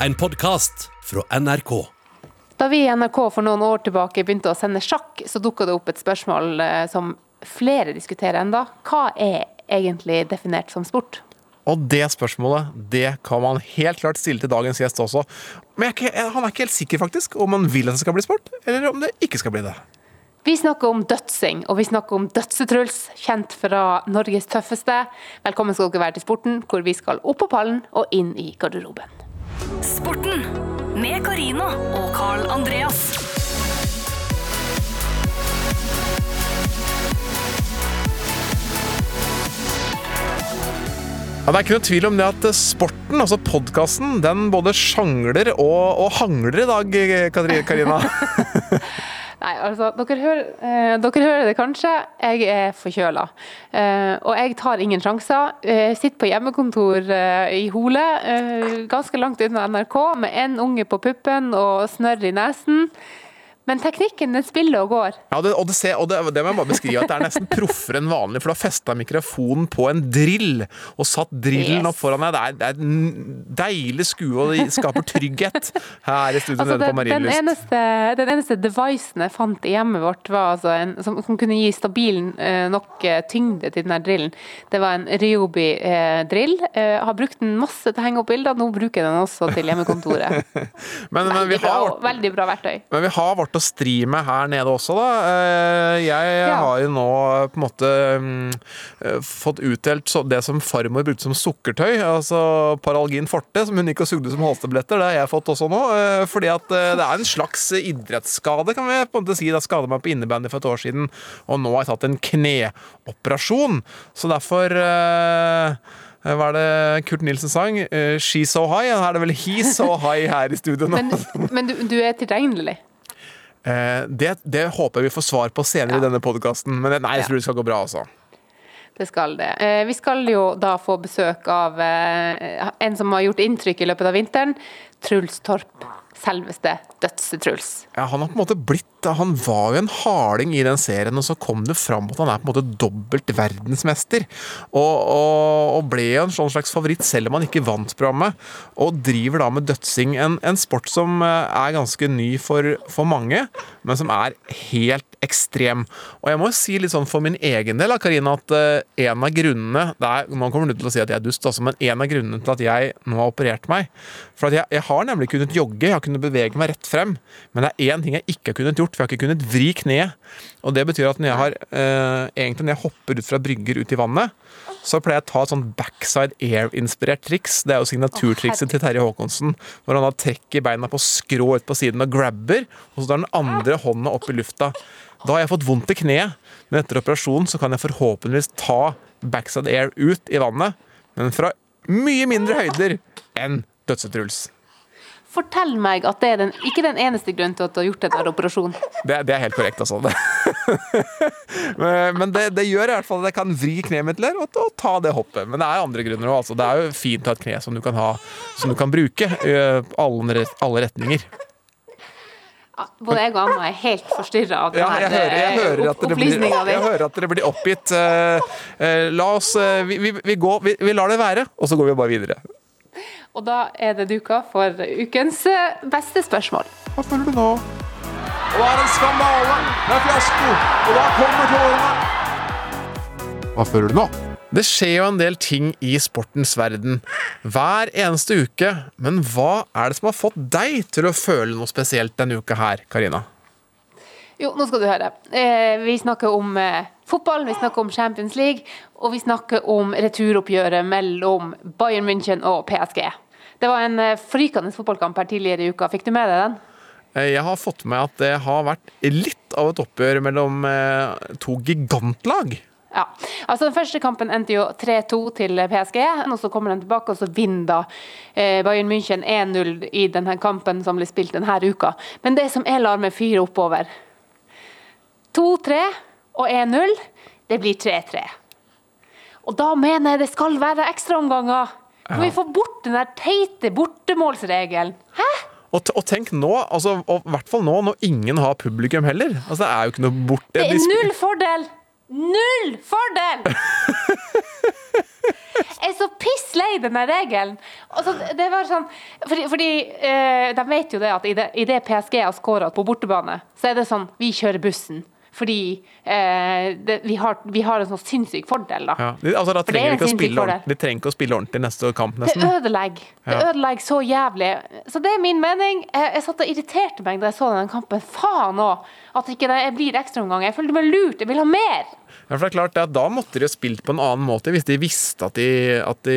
en podkast fra NRK. Da vi i NRK for noen år tilbake begynte å sende sjakk, så dukka det opp et spørsmål eh, som flere diskuterer enda. Hva er egentlig definert som sport? Og det spørsmålet det kan man helt klart stille til dagens gjest også. Men jeg er ikke, han er ikke helt sikker faktisk om han vil at det skal bli sport, eller om det ikke skal bli det. Vi snakker om dødsing, og vi snakker om Dødsetruls, kjent fra Norges tøffeste. Velkommen skal dere være til Sporten, hvor vi skal opp på pallen og inn i garderoben. Sporten med Karina og Carl Andreas. Ja, det er ikke noe tvil om det at sporten, altså podkasten, den både sjangler og, og hangler i dag, Carina Karina. Nei, altså, dere hører, eh, dere hører det kanskje, jeg er forkjøla. Eh, og jeg tar ingen sjanser. Jeg sitter på hjemmekontor eh, i Hole, eh, ganske langt unna NRK, med en unge på puppen og snørr i nesen. Men teknikken, den spiller og går. Ja, det, og det, ser, og det, det må jeg bare beskrive at det er nesten proffere enn vanlig, for du har festa mikrofonen på en drill og satt drillen Yes. opp foran deg. Det er, det er deilig skue, og det skaper trygghet her i studio Altså, nede på Marienlyst. den, eneste, den eneste devicen jeg fant i hjemmet vårt, var altså en, som, som kunne gi stabil eh, nok eh, tyngde til den her drillen. Det var en Ryobi-drill. Eh, har brukt den masse til å henge opp bilder, nå bruker jeg den også til hjemmekontoret. Men, men, vi Veldig bra, har, veldig bra verktøy. men vi har vårt å stri med her nede også, da. Eh, Jeg Ja. har jo nå på en måte mm, eh, fått utdelt det som farmor brukte som sukkertøy, altså Paralgin forte, som hun gikk og sugde som halstabletter. Det har jeg fått også nå. eh, Fordi at det er en slags idrettsskade, kan vi på en måte si. Da skadet meg på innebandy for et år siden, og nå har jeg tatt en kneoperasjon. Så derfor hva er det Kurt Nilsen sang? She's so high. Her er det vel He's so high her i studio nå. Men, men du, du er tilregnelig. Eh, det, det håper jeg vi får svar på senere i denne podkasten. Men nei, jeg tror det skal gå bra, altså. Det skal det. Eh, Vi skal jo da få besøk av eh, en som har gjort inntrykk i løpet av vinteren. Truls Torp. Selveste Dødse-Truls. Ja, han har på en måte blitt Han var jo en harding i den serien, og så kom det fram at han er på en måte dobbelt verdensmester. Og, og, og ble en sånn slags favoritt, selv om han ikke vant programmet. Og driver da med dødsing, en, en sport som eh, er ganske ny for, for mange, men som er helt ekstrem. Og jeg må jo si litt sånn for min egen del, Karina, at eh, en av grunnene det er, Man kommer til å si at jeg er dust, altså, men en av grunnene til at jeg nå har operert meg For jeg, jeg har nemlig kunnet jogge, jeg har kunnet bevege meg rett frem, men det er én ting jeg ikke har kunnet gjort, for jeg har ikke kunnet vri kneet. Og det betyr at når jeg har eh, egentlig når jeg hopper ut fra brygger ut i vannet, så pleier jeg å ta et sånn backside air-inspirert triks. Det er jo signaturtrikset til Terje Håkonsen, hvor han da trekker beina på skrå ut på siden og grabber, og så tar den andre hånda opp i lufta. Da har jeg fått vondt i kneet, men etter operasjonen så kan jeg forhåpentligvis ta backside air ut i vannet, men fra mye mindre høyder enn Dødsetruls. Fortell meg at det er den, ikke den eneste grunnen til at du har gjort denne operasjonen. Det, det er helt korrekt, altså. men men det, det gjør i hvert fall at jeg kan vri kneet mitt og, og ta det hoppet. Men det er andre grunner òg. Altså. Det er jo fint å ha et kne som du kan, ha, som du kan bruke i alle, alle retninger. Både jeg og Anna er helt forstyrra av Ja, jeg hører, jeg hører at dere blir, jeg hører at dere blir oppgitt. Eh, eh, la oss eh, vi, vi, vi, går, vi, lar det være, og så går vi bare videre. Og da er det duka for ukens beste spørsmål. Hva føler du nå? Det er en skandale! Det er fiasko! Og da kommer tårene! Hva føler du nå? Det skjer jo en del ting i sportens verden hver eneste uke. Men hva er det som har fått deg til å føle noe spesielt denne uka her, Karina? Jo, nå skal du høre. Eh, vi snakker om eh, fotball, vi snakker om Champions League, og vi snakker om returoppgjøret mellom Bayern München og PSG. Det var en eh, frykende fotballkamp her tidligere i uka. Fikk du med deg den? Jeg har fått med at det har vært litt av et oppgjør mellom to gigantlag. Ja, altså Den første kampen endte jo 3-2 til PSG, og så kommer de tilbake og så vinner eh, Bayern München 1-0 i denne kampen som ble spilt denne uka. Men det som jeg lar meg fyre oppover 2-3 og 1-0, det blir 3-3. Og da mener jeg det skal være ekstraomganger. Kan vi få bort den der teite bortemålsregelen? Hæ? Og, og tenk nå, altså, og i hvert fall nå når ingen har publikum heller. Altså, det er jo ikke noe borte. Det er null fordel! Null fordel! Jeg er så piss lei den regelen. Altså, det var sånn Fordi, fordi eh, de vet jo det at i det PSG har skåra på bortebane, så er det sånn Vi kjører bussen. Fordi eh, det, vi, har, vi har en sånn sinnssyk fordel, da. Ja. Altså, da det er trenger de, ordentlig, trenger ikke å spille ordentlig neste kamp, nesten. Det ødelegger. Det Ja. ødelegger så jævlig. Så det er min mening. Jeg, jeg satt og irriterte meg da jeg så den kampen. Faen òg! At ikke det blir ekstraomgang. Jeg følte meg lurt. Jeg vil ha mer. Ja, for det er klart at Da måtte de ha spilt på en annen måte, hvis de visste at de, at de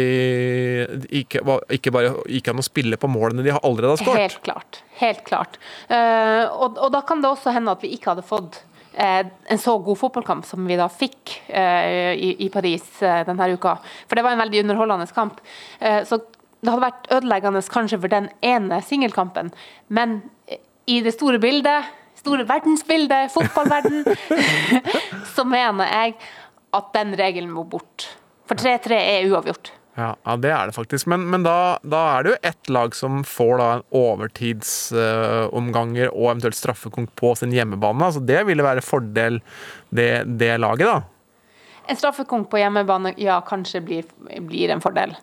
ikke, ikke bare gikk an å spille på målene de allerede har skåret. Helt klart. Helt klart. Uh, og, og da kan det også hende at vi ikke hadde fått en så god fotballkamp som vi da fikk eh, i, Paris eh, denne uka. For det var en veldig underholdende kamp. Eh, så det hadde vært ødeleggende kanskje for den ene singelkampen, men i det store bildet, store verdensbildet, fotballverden, så mener jeg at den regelen må bort. For 3-3 er uavgjort. Ja, ja, det er det faktisk. Men, men da, da er det jo ett lag som får da en overtidsomganger og eventuelt straffekonk på sin hjemmebane. Altså det ville være fordel, det, det laget, da. En straffekonk på hjemmebane, ja, kanskje blir, blir en fordel.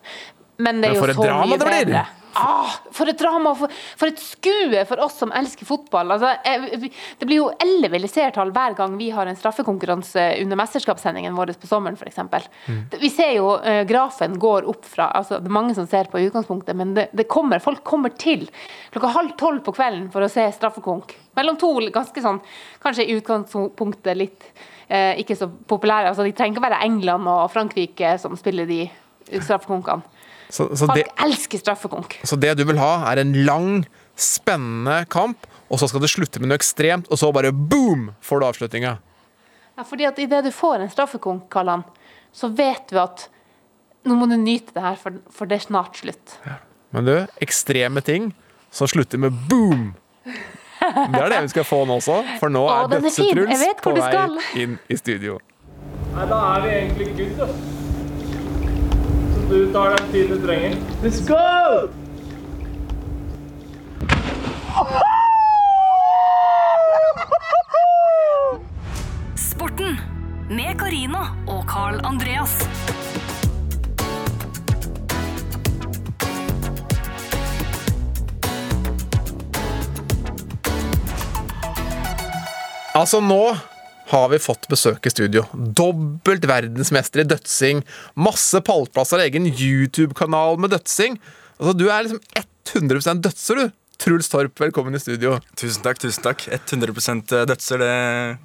Men det er jo så drama mye det blir! bedre. Ah, for et drama! For, for et skue for oss som elsker fotball. Altså, det blir jo elleve seertall hver gang vi har en straffekonkurranse under mesterskapssendingen vår på sommeren, f.eks. Mm. Vi ser jo uh, grafen går opp fra altså, Det er mange som ser på utgangspunktet, men det, det kommer, folk kommer til klokka halv tolv på kvelden for å se straffekonk. Mellom to ganske sånn, kanskje i utgangspunktet litt uh, ikke så populære. altså De trenger ikke være England og Frankrike som spiller de straffekonkene. Så, så, Folk det, elsker straffekonk. så det du vil ha, er en lang, spennende kamp, og så skal det slutte med noe ekstremt, og så bare boom, får du avslutninga. Ja, fordi at idet du får en straffekonk, Kallan, så vet du at nå må du nyte det her, for, for det er snart slutt. Men du, ekstreme ting som slutter med boom. Det er det vi skal få nå også, for nå er Dødsetruls på vei inn i studio. Nei, da er vi egentlig good, da. Du tar den tiden du trenger. Let's go! Sporten med Carina og Carl Andreas. Altså, nå har vi fått besøk i studio. Dobbelt verdensmester i dødsing. Masse pallplasser, egen YouTube-kanal med dødsing. Altså, du er liksom 100% dødser, du. Truls Torp, velkommen i studio. Tusen takk. tusen takk 100% dødser, det,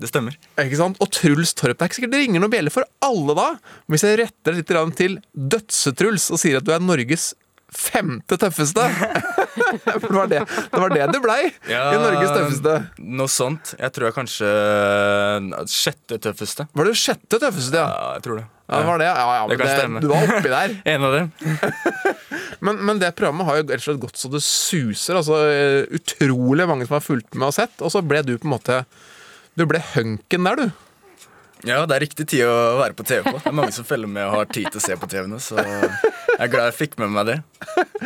det stemmer. Ikke sant? Og Truls Torp, det er ikke sikkert det ringer noen bjelle for alle da. Men hvis jeg retter litt grann til Dødsetruls og sier at du er Norges femte tøffeste For det var det det, var det du blei i Norges tøffeste. Noe sånt. Jeg tror jeg kanskje sjette tøffeste. Var det sjette tøffeste, ja? Ja, jeg tror det. Ja, det var det. Ja, ja, Det men det, stemme. du var oppi der. En av dem. Men, men det programmet har jo rett og slett gått så det suser. Altså, eh, utrolig mange som har fulgt med og sett. Og så ble du på en måte Du ble hunken der, du. Ja, det er riktig tid å være på TV på. Det er mange som følger med og har tid til å se på TV nå, så jeg er glad jeg fikk med meg det.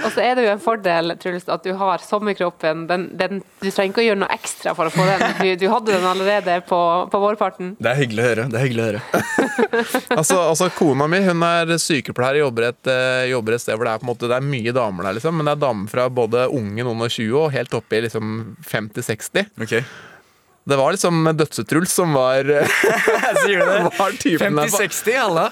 Og så er det jo en fordel, Truls, at du har sommerkroppen. Den, den, du trenger ikke å gjøre noe ekstra for å få den. Du, du hadde den allerede på, på vårparten. Det er hyggelig å høre. det er hyggelig å høre Altså, altså Kona mi hun er sykepleier og jobber eh, jobber et sted hvor det er på en måte Det er mye damer der, liksom. Men det er damer fra både unge, noen og 20 og helt opp i liksom 50-60. Ok, Det var liksom Dødsetruls som var, Sier du det? var typen der for, 50-60, alle.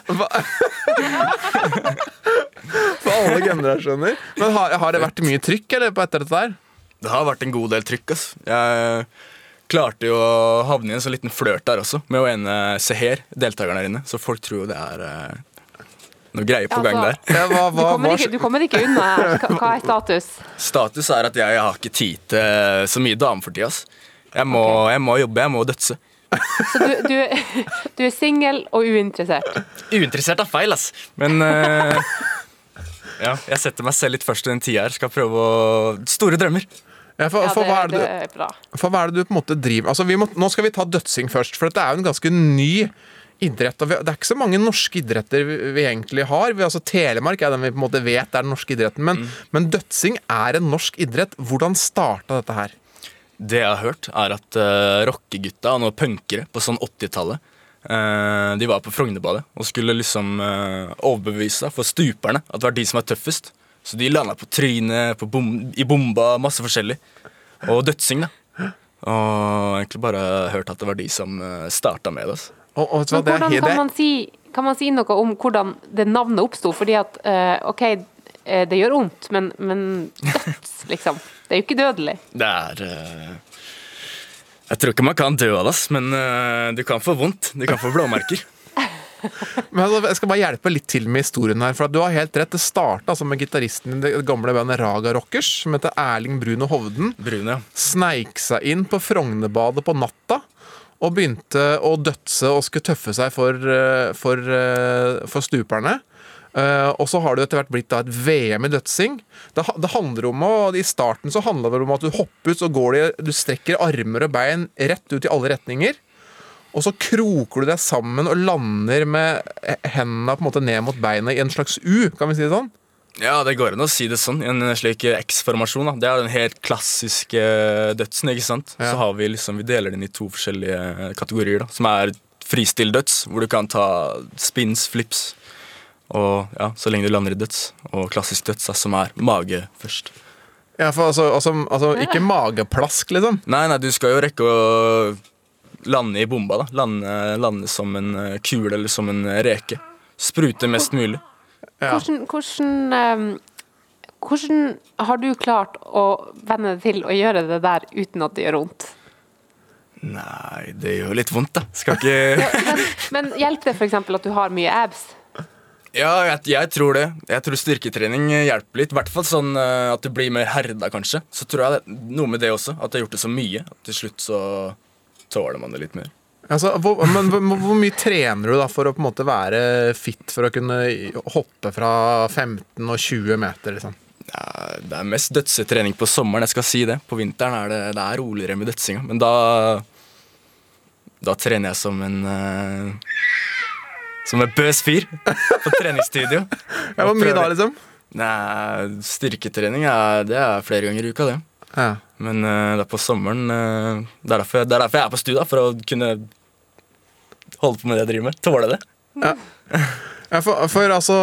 for alle generasjoner. Men har, har det vært mye trykk eller, på etter dette der? Det har vært en god del trykk. ass. Jeg klarte jo å havne i en sånn liten flørt der også, med å ene Seher, deltakeren der inne. Så folk tror jo det er eh, noe greier på gang der. Altså, Ja, hva, Du kommer, ikke, du kommer ikke unna her. Hva, hva er status? Status er at jeg har ikke tid til så mye damer for tida. Jeg må, okay. jeg må jobbe, jeg må dødse. Så du, du, du er singel og uinteressert. Uinteressert er feil, ass. Men uh, ja, jeg setter meg selv litt først i den tida her. Skal prøve å Store drømmer. ja, for, Ja, for, det, hva er det du, for hva er det du på en måte driver altså, vi må, Nå skal vi ta dødsing først, for dette er jo en ganske ny idrett. Og vi, det er ikke så mange norske idretter vi, vi egentlig har. Vi, altså, Telemark er den vi på en måte vet er den norske idretten, men, men dødsing er en norsk idrett. Hvordan starta dette her? Det jeg har hørt, er at uh, rockegutta og noen punkere på sånn 80-tallet uh, de var på Frognerbadet og skulle liksom uh, overbevise for stuperne at det var de som var tøffest. Så de landa på trynet, på bom i bomba, masse forskjellig. Og dødsing, da. Og egentlig bare hørt at det var de som uh, starta med det. altså. Og, og Men det hvordan kan man, si, kan man si noe om hvordan det navnet oppsto? Fordi at eh, OK, eh, det gjør vondt, men, men døds, liksom. Det er jo ikke dødelig. Det er uh, Jeg tror ikke man kan dø av det, men uh, du kan få vondt. Du kan få blåmerker. Men altså, jeg skal bare hjelpe litt til med historien her. For at du har helt rett. Det starta altså med gitaristen i det gamle bandet Raga Rockers, som heter Erling Brune Hovden. Brune, ja. Sneik seg inn på Frognerbadet på natta. Og begynte å dødse og skulle tøffe seg for, eh, for, for stuperne. Eh, og så har det etter hvert blitt da et VM i dødsing. Det, det handler om å, I starten så handla det om at du hopper ut, så går du, du strekker armer og bein rett ut i alle retninger. Og så kroker du deg sammen og lander med hendene på en måte ned mot beina i en slags U, kan vi si det sånn? Ja, det går an å si det sånn. I en slik X-formasjon. Det er den helt klassiske dødsen. ikke sant? Ja. Så har vi liksom, vi deler den i to forskjellige kategorier. da, Som er fristill-døds, hvor du kan ta spins, flips, og ja, så lenge du lander i døds. Og klassisk døds, da, som er mage først. Ja, for altså, altså, altså Ikke mageplask, liksom. Nei, nei, du skal jo rekke å lande i bomba. da. Lande, lande som en eh, kule eller som en eh, reke. Sprute mest mulig. Ja. Hvordan, hvordan, eh, hvordan har du klart å venne deg til å gjøre det der uten at det gjør vondt? Nei, det gjør litt vondt, da. Skal ikke Men, men hjelper det f.eks. at du har mye abs? Ja, jeg, jeg tror det. Jeg tror styrketrening hjelper litt. I hvert fall sånn eh, at du blir mer herda, kanskje. Så tror jeg det, noe med det også. At jeg har gjort det så mye. At til slutt så tåler man det litt mer. Altså, hvor, men hvor, hvor mye trener du da for å på en måte være fit for å kunne hoppe fra 15 og 20 meter? liksom? Ja, det er mest dødsetrening på sommeren, jeg skal si det. På vinteren er det, det er roligere med dødsinga. Men da Da trener jeg som en eh, Som en bøs fyr på treningsstudio. Ja, Hvor mye da, liksom? Nei, styrketrening er, det er flere ganger i uka, det. Ja. Men uh, det er på sommeren Uh, det, er derfor, det er derfor jeg er på studio, for å kunne holde på med det jeg driver med. Tåle det. Ja, for, for altså,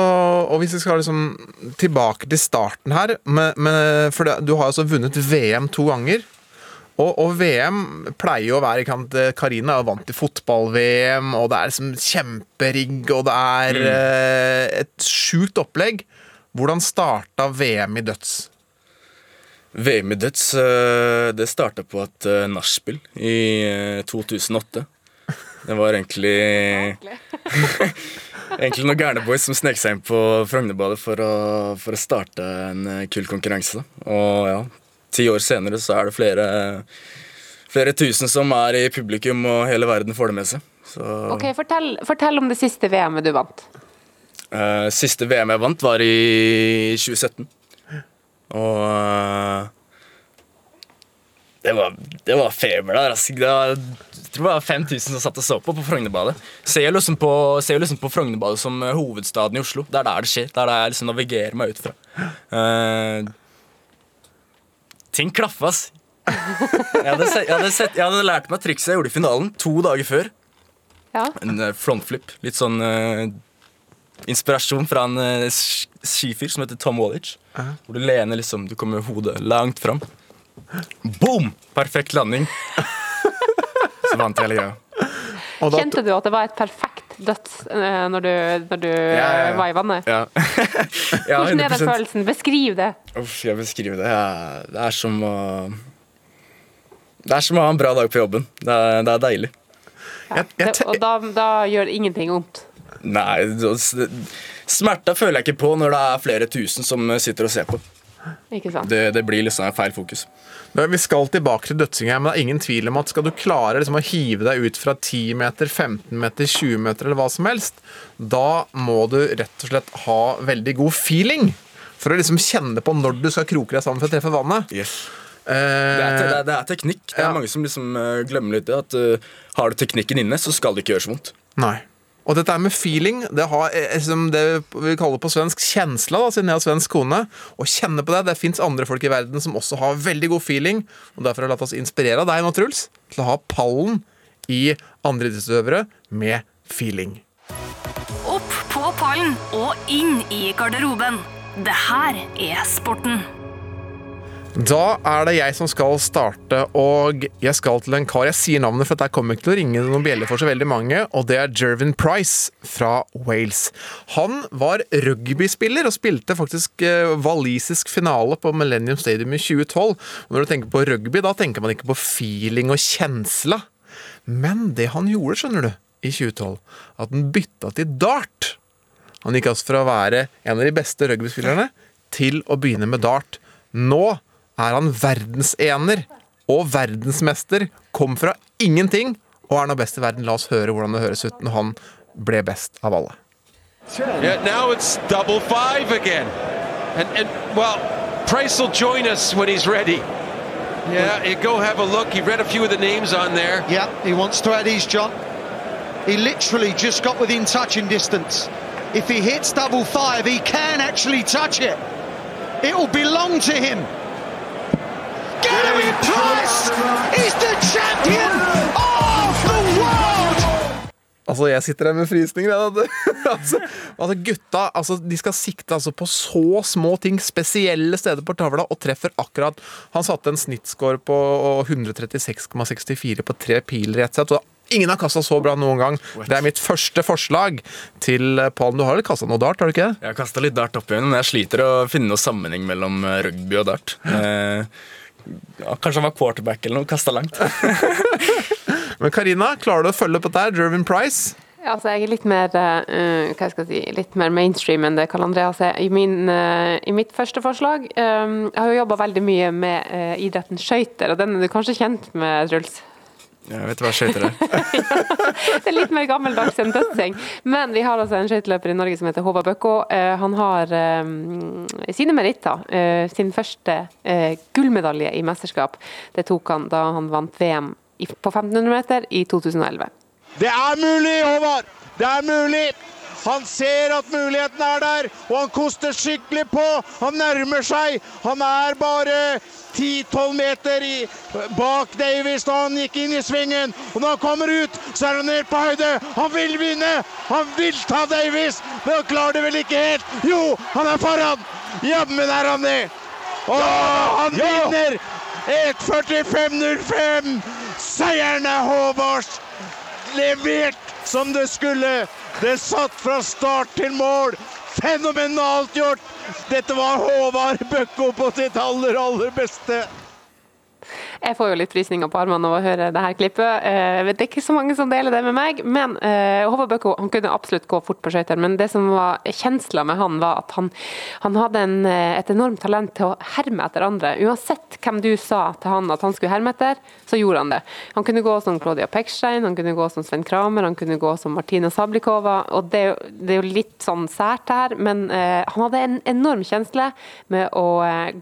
og Hvis vi skal liksom tilbake til starten her med, med, For det, du har altså vunnet VM to ganger. Og, og VM pleier jo å være ikke sant, Karina er vant til fotball-VM, og det er liksom kjemperigg, og det er eh, et sjukt opplegg. Hvordan starta VM i døds? VM i døds, eh, det starta på et uh, nachspiel i eh, 2008. Det var egentlig Egentlig noen gærne boys som snek seg inn på Frognerbadet for for å starte en eh, kul konkurranse. Og ja, ti år senere så er det flere, flere tusen som er i publikum, og hele verden får det med seg. Så Ok, Fortell, fortell om det siste VM-et du vant. Uh, siste VM jeg vant, var i 2017. Og uh, det, var, det var feber der. Altså. Det var, jeg tror det var 5000 som satt og så på på Frognerbadet. Ser jo liksom på, ser liksom på Frognerbadet som hovedstaden i Oslo. Det er der det skjer. Det er der jeg liksom navigerer meg ut fra. Eh, ting klaffa, ass. Jeg hadde, sett, jeg, hadde sett, jeg hadde lært meg trikset jeg gjorde i finalen to dager før. Ja. En eh, frontflip. Litt sånn eh, inspirasjon fra en eh, sk- skifyr som heter Tom Wallach. Hvor du lener liksom Du kommer med hodet langt fram. Boom! Perfekt landing. Så vant jeg hele greia. Og da, Kjente du at det var et perfekt døds eh, når du, når du ja, ja. var i vannet? Ja. ja Hvordan er den 100%. følelsen? Beskriv det. Uff, jeg beskriver det. Ja, det er som å Det er som å ha en bra dag på jobben. Det er, det er deilig. jeg, jeg, det og da, da gjør ingenting vondt. Nei, smerta føler jeg ikke på når det er flere tusen som sitter og ser på. Ikke sant? Det, det blir liksom feil fokus. Vi skal tilbake til dødsinga, men det er ingen tvil om at skal du klare liksom å hive deg ut fra 10 meter, 15 meter, 20 meter eller hva som helst, da må du rett og slett ha veldig god feeling. For å liksom kjenne på når du skal kroke deg sammen for å treffe vannet. Yes. Eh, Det er, det, er, det er teknikk. Det er ja. mange som liksom eh, glemmer litt det. At uh, har du teknikken inne, så skal det ikke gjøre så vondt. Nei. Og dette med feeling, det har liksom det vi kaller på svensk kjensla, da, siden jeg har svensk kone. Å kjenne på det. Det fins andre folk i verden som også har veldig god feeling. Og Derfor har jeg latt oss inspirere av deg nå, Truls, til å ha pallen i andre idrettsutøvere med feeling. Opp på pallen og inn i garderoben. Det her er sporten. Da er det jeg som skal starte, og jeg skal til en kar. Jeg sier navnet, for dette kommer ikke til å ringe noen bjeller for så veldig mange, og det er Jervin Price fra Wales. Han var rugbyspiller og spilte faktisk eh, walisisk finale på Millennium Stadium i 2012. Og når du tenker på rugby, da tenker man ikke på feeling og kjensla. Men det han gjorde, skjønner du, i 2012, at han bytta til dart. Han gikk altså fra å være en av de beste rugbyspillerne til å begynne med dart. Nå er han verdensener og verdensmester. Kom fra ingenting og er nå best i verden. La oss høre hvordan det høres ut når han ble best av alle. Yeah, now it's double five again. And, and well, Price will join us when he's ready. Yeah, you go have a look. He read a few of the names on there. Yeah, he wants to add his John. He literally just got within touching distance. If he hits double five, he can actually touch it. It will belong to him. Gary Price is the champion of the world! Altså, jeg sitter her med frysninger. altså, altså, gutta altså, de skal sikte altså, på så små ting, spesielle steder på tavla, og treffer akkurat. Han satte en snittscore på 136,64 på tre piler i ett sett. Ingen har kasta så bra noen gang. Det er mitt første forslag til eh, pallen. Du har vel kasta noe dart, har du ikke? Jeg har kasta litt dart opp igjen, men jeg sliter å finne noe sammenheng mellom eh, rugby og dart. Eh, kanskje han var quarterback eller noe, kasta langt. Men Karina, klarer du å følge opp dette? Jervin Price? Altså, jeg er litt mer, uh, hva skal jeg si, litt mer mainstream enn det Karl Andreas er. I, min, uh, I mitt første forslag um, Jeg har jo jobba veldig mye med uh, idretten skøyter, og den er du kanskje kjent med, Truls? Jeg vet hva skøyter er. Det er litt mer gammeldags enn dødsing. Men vi har altså en skøyteløper i Norge som heter Håvard Bøkko. Eh, han har eh, sine meritter. eh, sin første gullmedalje i mesterskap. Det tok han da han vant VM i, på 1500 meter i 2011. Det er mulig, Håvard! Det er mulig! Han ser at muligheten er der, og han koster skikkelig på. Han nærmer seg. Han er bare 10-12 meter i, bak Davies da han gikk inn i svingen. Og når han kommer ut, så er han ned på høyde. Han vil vinne! Han vil ta Davies, men han klarer det vel ikke helt. Jo, han er foran! Jammen er han det! Og han vinner! 1.45,05! Seieren er Håvards! levert som det skulle. Det satt fra start til mål. Fenomenalt gjort! Dette var Håvard Bøkko på sitt aller, aller beste. Jeg får jo litt frysninger på armene av å høre det her klippet. Eh, det er ikke så mange som deler det med meg, men eh, Håvard Bøkko han kunne absolutt gå fort på skøyter. Men det som var kjensla med han, var at han, han hadde en, eh, et enormt talent til å herme etter andre. Uansett hvem du sa til han at han skulle herme etter, så gjorde han det. Han kunne gå som Claudia Pekstein, han kunne gå som Sven Kramer, han kunne gå som Martina Sablikova. og Det, det er jo litt sånn sært her, men han hadde en enorm kjensle med å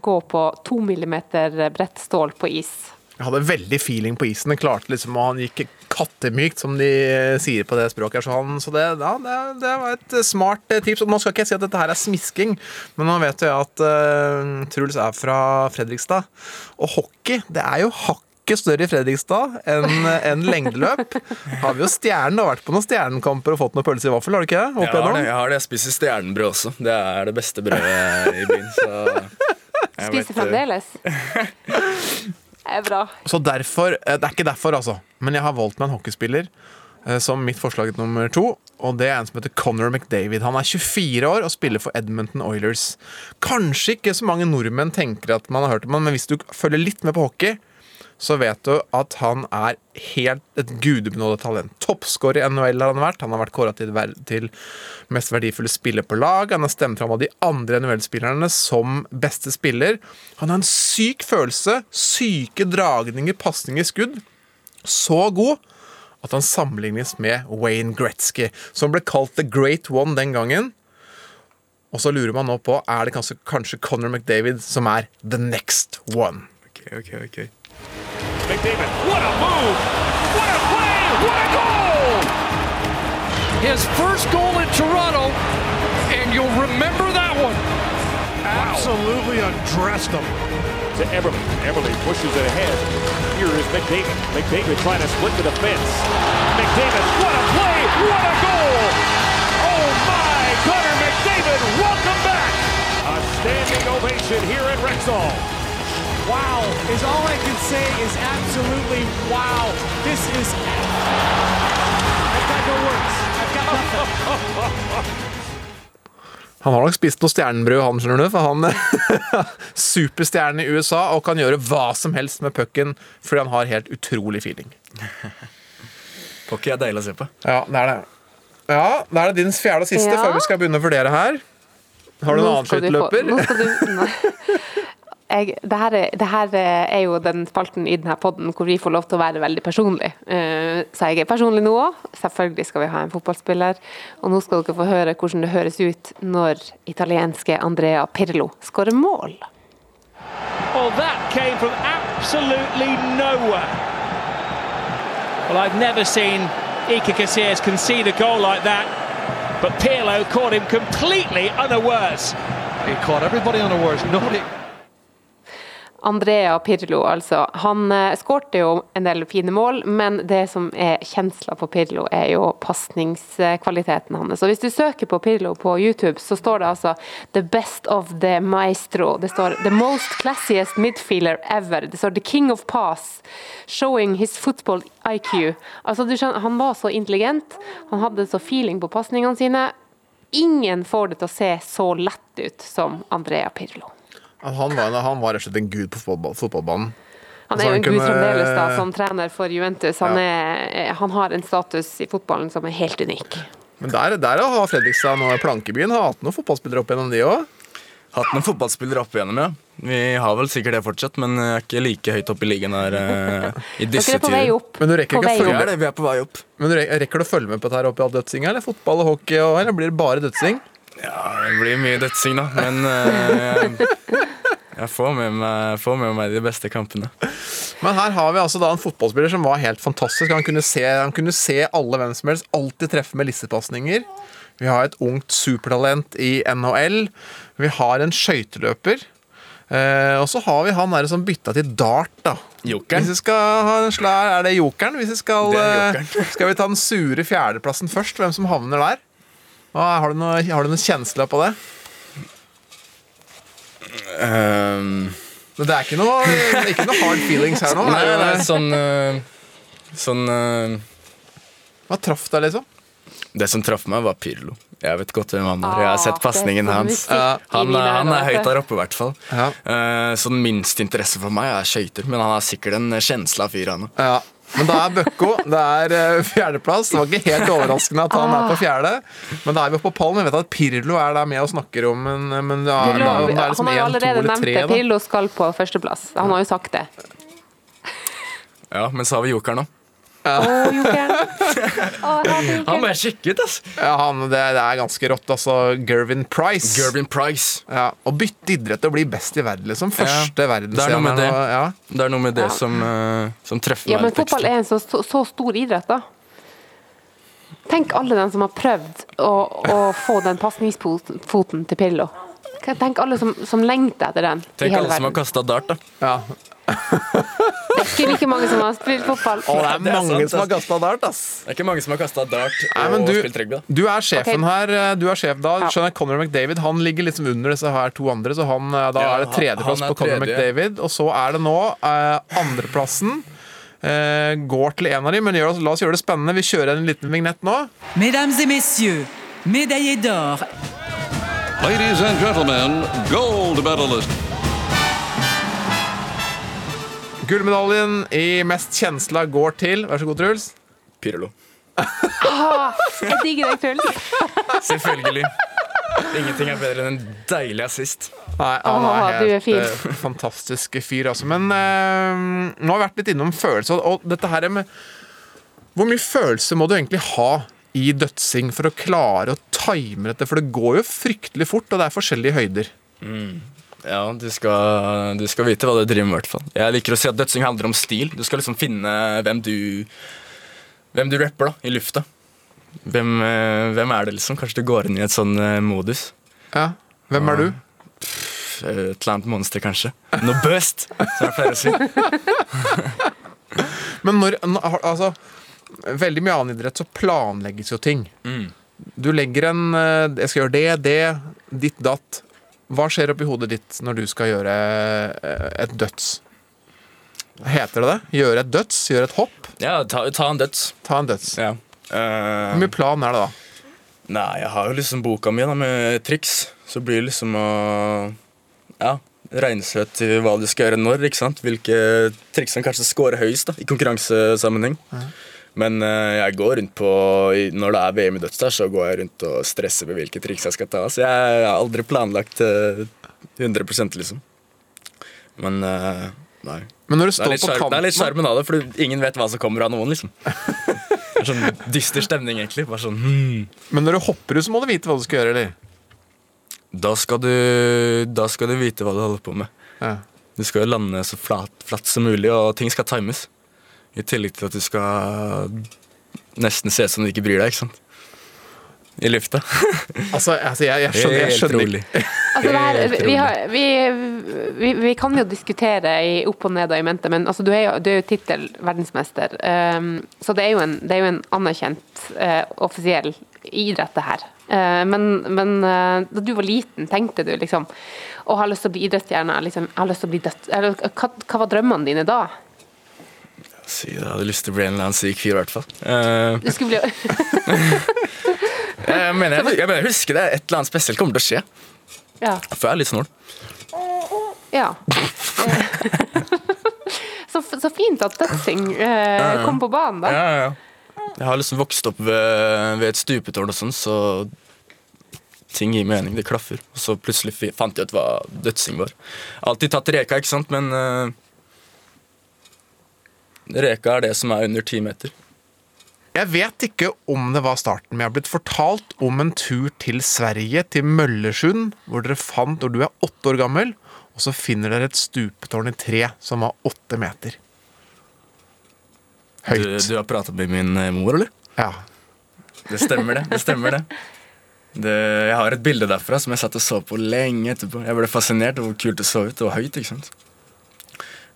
gå på to millimeter bredt stål på is. Jeg hadde veldig feeling på isen. Han klarte liksom, og han gikk kattemykt, som de sier på det språket. Så, han, så det, ja, det, det var et smart eh, tips. Og nå skal ikke jeg si at dette her er smisking, men nå vet jeg at uh, Truls er fra Fredrikstad. Og hockey, det er jo hakket større i Fredrikstad enn en lengdeløp. Har vi jo stjernen, har vært på noen stjernekamper og fått noen pølse i vaffel, har du ikke det? Jeg har det, jeg har det. Jeg spiser stjernebrød også. Det er det beste brødet i byen. Så jeg Spiser eh, fremdeles. Det er bra. Så derfor, eh, Det er ikke derfor, altså. Men jeg har valgt meg en hockeyspiller eh, som mitt forslag nummer to. Og det er en som heter Conor McDavid. Han er 24 år og spiller for Edmonton Oilers. Kanskje ikke så mange nordmenn tenker at man har hørt han, men hvis du følger litt med på hockey, så vet du at han er helt et gudebenådet talent. Toppskårer i NHL har han vært. Han har vært kåra til, til mest verdifulle spiller på lag. Han har stemt fram av de andre NHL-spillerne som beste spiller. Han har en syk følelse, syke dragninger, pasninger, skudd. Så god at han sammenlignes med Wayne Gretzky, som ble kalt The Great One den gangen. Og så lurer man nå på er det kanskje, kanskje Conor McDavid som er the next one. Ok, ok, ok. McDavid, what a move! What a play! What a goal! his first goal in Toronto, and you'll remember that one. Absolutely undressed him. to Everly. Everly pushes it ahead. Here is McDavid. McDavid trying to split the defense. McDavid, what a play! What a goal! Oh my! Connor McDavid, welcome back! A standing ovation here at Rexall. Wow is all I can say is absolutely wow. This is. I've got no words. I've got nothing. Han har nok spist noe stjernebrød, han, skjønner du, for han superstjerne i USA og kan gjøre hva som helst med pucken fordi han har helt utrolig feeling. Hockey er deilig å se på. Ja, det er det. Ja, da er det din fjerde og siste Ja. før vi skal begynne å vurdere her. Har du noen annen skøyteløper? nå skal du-. Jeg, det, her er, det her er jo den spalten i denne podden hvor vi får lov til å være veldig personlig. Eh, så jeg er personlig nå òg. Selvfølgelig skal vi ha en fotballspiller. Og nå skal dere få høre hvordan det høres ut når italienske Andrea Pirlo skårer mål. Well, that came from absolutely nowhere. Well, I've never seen Ike Casillas concede a goal like that. But Pirlo caught him completely unawares. He caught everybody unawares. Nobody. Andrea Pirlo, altså. Han eh, skårte jo en del fine mål, men det som er kjensla på Pirlo, er jo pasningskvaliteten hans. Og hvis du søker på Pirlo på YouTube, så står det altså 'The best of the maestro'. Det står 'The most classiest midfielder ever'. Det står 'The king of pass'. 'Showing his football IQ'. Altså, du skjønner, han var så intelligent, han hadde så feeling på pasningene sine. Ingen får det til å se så lett ut som Andrea Pirlo. Han var, han var rett og slett en gud på fotball, fotballbanen. Han er jo en gud fremdeles da, som trener for Juventus. Han, er, han har en status i fotballen som er helt unik. Men der, der har Fredrikstad og Plankebyen har hatt noen fotballspillere opp gjennom de òg. Hatt noen fotballspillere opp igjennom, ja. Vi har vel sikkert det fortsatt, men jeg er ikke like høyt oppe i ligaen her eh, i disse Dere er på vei tider. opp. Men du rekker ikke følge Vi er det, vi er på vei opp. Men du re- rekker du å følge med på dette her oppi all dødsinga, eller fotball og hockey, eller blir det bare dødsing? Ja, det blir mye dødsing, da. Men eh, jeg, jeg får med, meg, får med meg de beste kampene. Men her har vi altså da en fotballspiller som var helt fantastisk. Han kunne se, han kunne se alle hvem som helst, alltid treffe med lissepasninger. Vi har et ungt supertalent i NHL. Vi har en skøyteløper. Eh, og så har vi han der som bytta til dart, da. Jokeren. Hvis vi skal ha en slær, Er det jokeren? Hvis vi skal, Det er eh, jokeren. skal vi ta den sure fjerdeplassen først? Hvem som havner der? Har, du noe, har du noen kjensler på det? Um, Men Det er ikke noe, ikke noe hard feelings her nå. nei, det- nei, sånn eh, Sånn eh, Hva traff deg, liksom? Det som traff meg, var Pirlo. Jeg vet godt hvem han er. Jeg har Ah, sett pasningen sånn hans. Han, han er høyt der oppe, i hvert fall. Ja. Eh, sånn minst interesse for meg er skøyter, men han er sikkert en kjensla fyr, han òg. Ja. Men da er Bøkko det er eh, fjerdeplass. Det var ikke helt overraskende at han er på fjerde. Men da er vi oppe på pallen. Vi vet at Pirlo er der med og snakker om Men, men ja, Pirlo, om det er liksom han har allerede nevnt det. Pirlo skal på førsteplass. Han har jo sagt det. Ja, men så har vi jokeren jokeren. Han må jeg sjekke ut, altså. Ja, han, det, det er ganske rått, altså. Gervin Price. Gervin Price. Ja, Å bytte idrett og bli best i verden, liksom. Første det er noe med det. Ja. Det er noe med det Ja. som, uh, som treffer Ja, meg men fotball er en så, så, stor idrett, da. Tenk alle dem som har prøvd å, å få den pasningsfoten til Pillo. Tenk alle som, som lengter etter den i Tenk hele alle som har verden. kasta dart, da. Ja. Det er ikke like mange som har spilt fotball. Å, det er Det er mange sant, som har ass. kasta dart, ass. Det er ikke mange som har kasta dart Nei, og men du, spilt rugby. da. du er sjefen her. eh, Du er sjef da. Skjønner jeg, Conor McDavid han ligger liksom under disse her to andre, så han, eh, da Ja, er det han- tredjeplass han er på Conor tredje. McDavid. Og så er det nå eh, andreplassen. Eh, går til en av dem, men gjør, oss- la oss gjøre det spennende. Vi kjører en liten vignett nå. Mesdames et messieurs, médaillés d'or, Ladies and gentlemen, gold medalist. Gullmedaljen i mest kjensla går til Vær så god, Truls. Pirlo. Ah, jeg digger deg, Truls. Selvfølgelig. Ingenting er bedre enn en deilig assist. Nei, han Åh, er du er helt fin. eh, fantastisk fyr, altså. Men eh, nå har vi vært litt innom følelser, og dette her med Hvor mye følelse må du egentlig ha i dødsing for å klare å time dette? For det går jo fryktelig fort, og det er forskjellige høyder. Ja, du skal, du skal vite hva du driver med, i hvert fall. Jeg liker å si at dødsing handler om stil. Du skal liksom finne hvem du Hvem du rapper da, i lufta. Hvem, eh, hvem er det, liksom? Kanskje du går inn i et sånn eh, modus. Ja. Hvem er du? eh, et eller annet monster, kanskje. Noe bøst, som jeg pleier å si. Men når, altså Veldig mye annen idrett så planlegges jo ting. Mm. Du legger en Jeg skal gjøre det, det, ditt, datt. Hva skjer oppi hodet ditt når du skal gjøre eh, et døds? Heter det det? Gjøre et døds? Gjøre et hopp? Ja, ta, ta en døds. Ta en døds. Ja. Uh, Hvor mye plan er det da? Nei, jeg har jo liksom boka mi da, med triks. Så blir det liksom å Ja, seg til hva du skal gjøre når. ikke sant? Hvilke triks som kanskje scorer høyest da, i konkurransesammenheng. Men eh, jeg går rundt på Når det er VM i dødsdag, så går jeg rundt og stresser med hvilke triks jeg skal ta. Så jeg har aldri planlagt eh, 100 liksom. Men eh, nei. Men det er litt sjarmen av det, for ingen vet hva som kommer av noen. liksom Det er sånn dyster stemning, egentlig. Bare sånn hmm. Men når du hopper ut, så må du vite hva du skal gjøre, eller? Da skal du, da skal du vite hva du holder på med. Ja. Du skal jo lande så flat, flatt som mulig, og ting skal times. I tillegg til at du skal nesten se ut som du ikke bryr deg, ikke sant? I lufta. Altså, altså jeg, jeg skjønner, jeg Helt rolig. Altså, det her, vi, har, vi, vi, vi kan jo diskutere i opp og ned og i mente, men altså, du er jo, du er jo tittel-verdensmester. Um, så det er jo en, det er jo en anerkjent uh, offisiell idrett, det her. Uh, men men uh, da du var liten, tenkte du liksom å ha lyst til å bli idrettsstjerne? Liksom, har lyst til å bli dødt, hva, hva var drømmene dine da? Si, jeg hadde lyst til å bli en eller annen syk fyr, i hvert fall. Uh, Du skulle bli jeg, mener, jeg, jeg mener, jeg husker det. Et eller annet spesielt kommer til å skje. Ja. For jeg er litt snål. ja. så, så fint at dødsing eh, kom på banen, da. Ja, ja, ja. Jeg har liksom vokst opp ved, ved et stupetårn og sånn, så ting gir mening. Det klaffer. Og så plutselig fant jeg ut hva dødsing var. Alltid tatt reka, ikke sant, men eh, Reka er det som er under ti meter. Jeg vet ikke om det var starten, men jeg har blitt fortalt om en tur til Sverige, til Møllersund, hvor dere fant når du er åtte år gammel, og så finner dere et stupetårn i tre som var åtte meter. Du, du har prata med min eh, mor, eller? Ja. Det stemmer, det. det, stemmer det. det. Jeg har et bilde derfra som jeg satt og så på lenge etterpå. Jeg ble fascinert over hvor kult det så ut. Det var høyt, ikke sant.